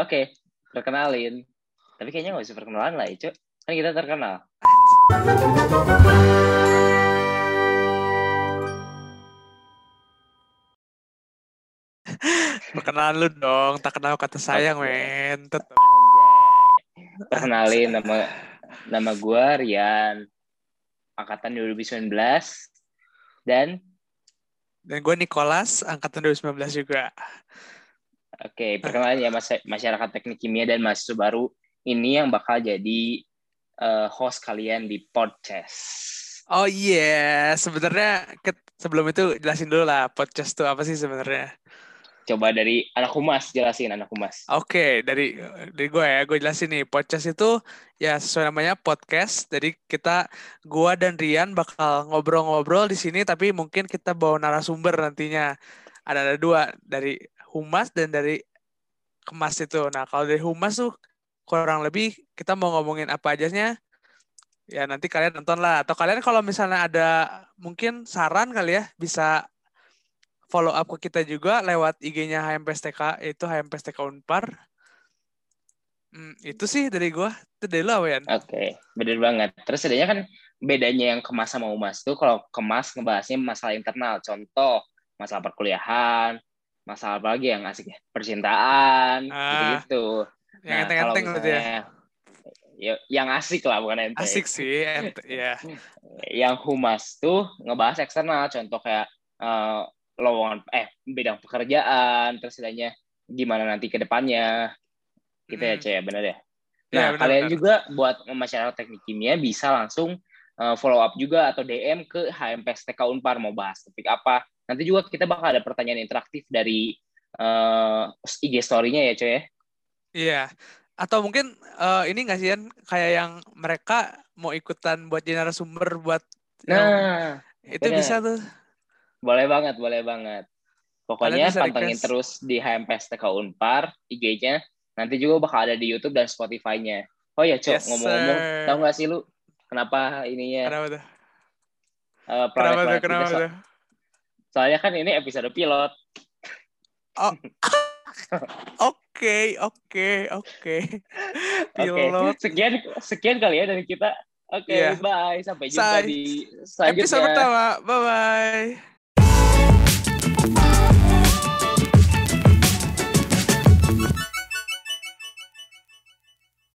Oke, perkenalin. Tapi kayaknya nggak usah perkenalan lah, Ico. Kan kita terkenal. Perkenalan lu dong, tak kenal kata sayang, Oke. men. Tetep. Anjay. Perkenalin nama nama gua Rian. Angkatan 2019 dan Dan gue Nicholas, angkatan 2019 juga. Oke, perkenalin ya mas- masyarakat teknik kimia dan mahasiswa baru ini yang bakal jadi eh, host kalian di podcast. Oh iya, sebenarnya ke- sebelum itu jelasin dulu lah podcast tuh apa sih sebenarnya. Coba dari anak humas jelasin anak humas. Oke, dari dari gue ya, gue jelasin nih. Podcast itu ya sesuai namanya podcast. Jadi kita, gua dan Rian bakal ngobrol-ngobrol di sini, tapi mungkin kita bawa narasumber nantinya. Ada ada dua dari humas dan dari kemas itu. Nah, kalau dari humas tuh kurang lebih kita mau ngomongin apa ajanya. Ya nanti kalian nonton lah. Atau kalian kalau misalnya ada mungkin saran kali ya, bisa follow up ke kita juga lewat IG-nya HMPSTK itu HMPSTK Unpar. Hmm, itu sih dari gua. Itu dari Yan? Oke, bener banget. Terus adanya kan bedanya yang kemas sama humas tuh kalau kemas ngebahasnya masalah internal. Contoh, masalah perkuliahan, masalah apa lagi yang asik ya? Percintaan, Ah, gitu-gitu. Yang Nah, enteng-enteng berarti ya. ya, yang asik lah bukan ente. Asik sih, ent ya. Yang humas tuh ngebahas eksternal, contoh kayak eh, lowongan eh bidang pekerjaan, terus adanya gimana nanti ke depannya. Gitu ya, Hmm. Cek, bener ya? Iya, Nah, benar, kalian benar. juga buat masyarakat teknik kimia bisa langsung uh, follow up juga atau DM ke HMPSTK Unpar mau bahas topik apa. Nanti juga kita bakal ada pertanyaan interaktif dari uh, IG story-nya ya, coy ya. Iya. Atau mungkin eh, ini nggak sih, Yan? Kayak yang mereka mau ikutan buat jadi narasumber buat yang Nah, itu benar. bisa tuh. boleh banget, boleh banget. Pokoknya pantengin request. terus di HMPSTK Unpar IG-nya. Nanti juga bakal ada di YouTube dan Spotify-nya. Oh ya, Cok, Yes, ngomong-ngomong, sir. tahu nggak sih lu kenapa ininya Kenapa tuh? uh, Kenapa tuh? Kenapa tuh? Soalnya kan ini episode pilot. Oke, oke, oke. Oke, Pilot. sekian sekian kali ya dari kita. Oke, Iya. bye. Sampai jumpa Say. di Episode selanjutnya. pertama. Bye-bye.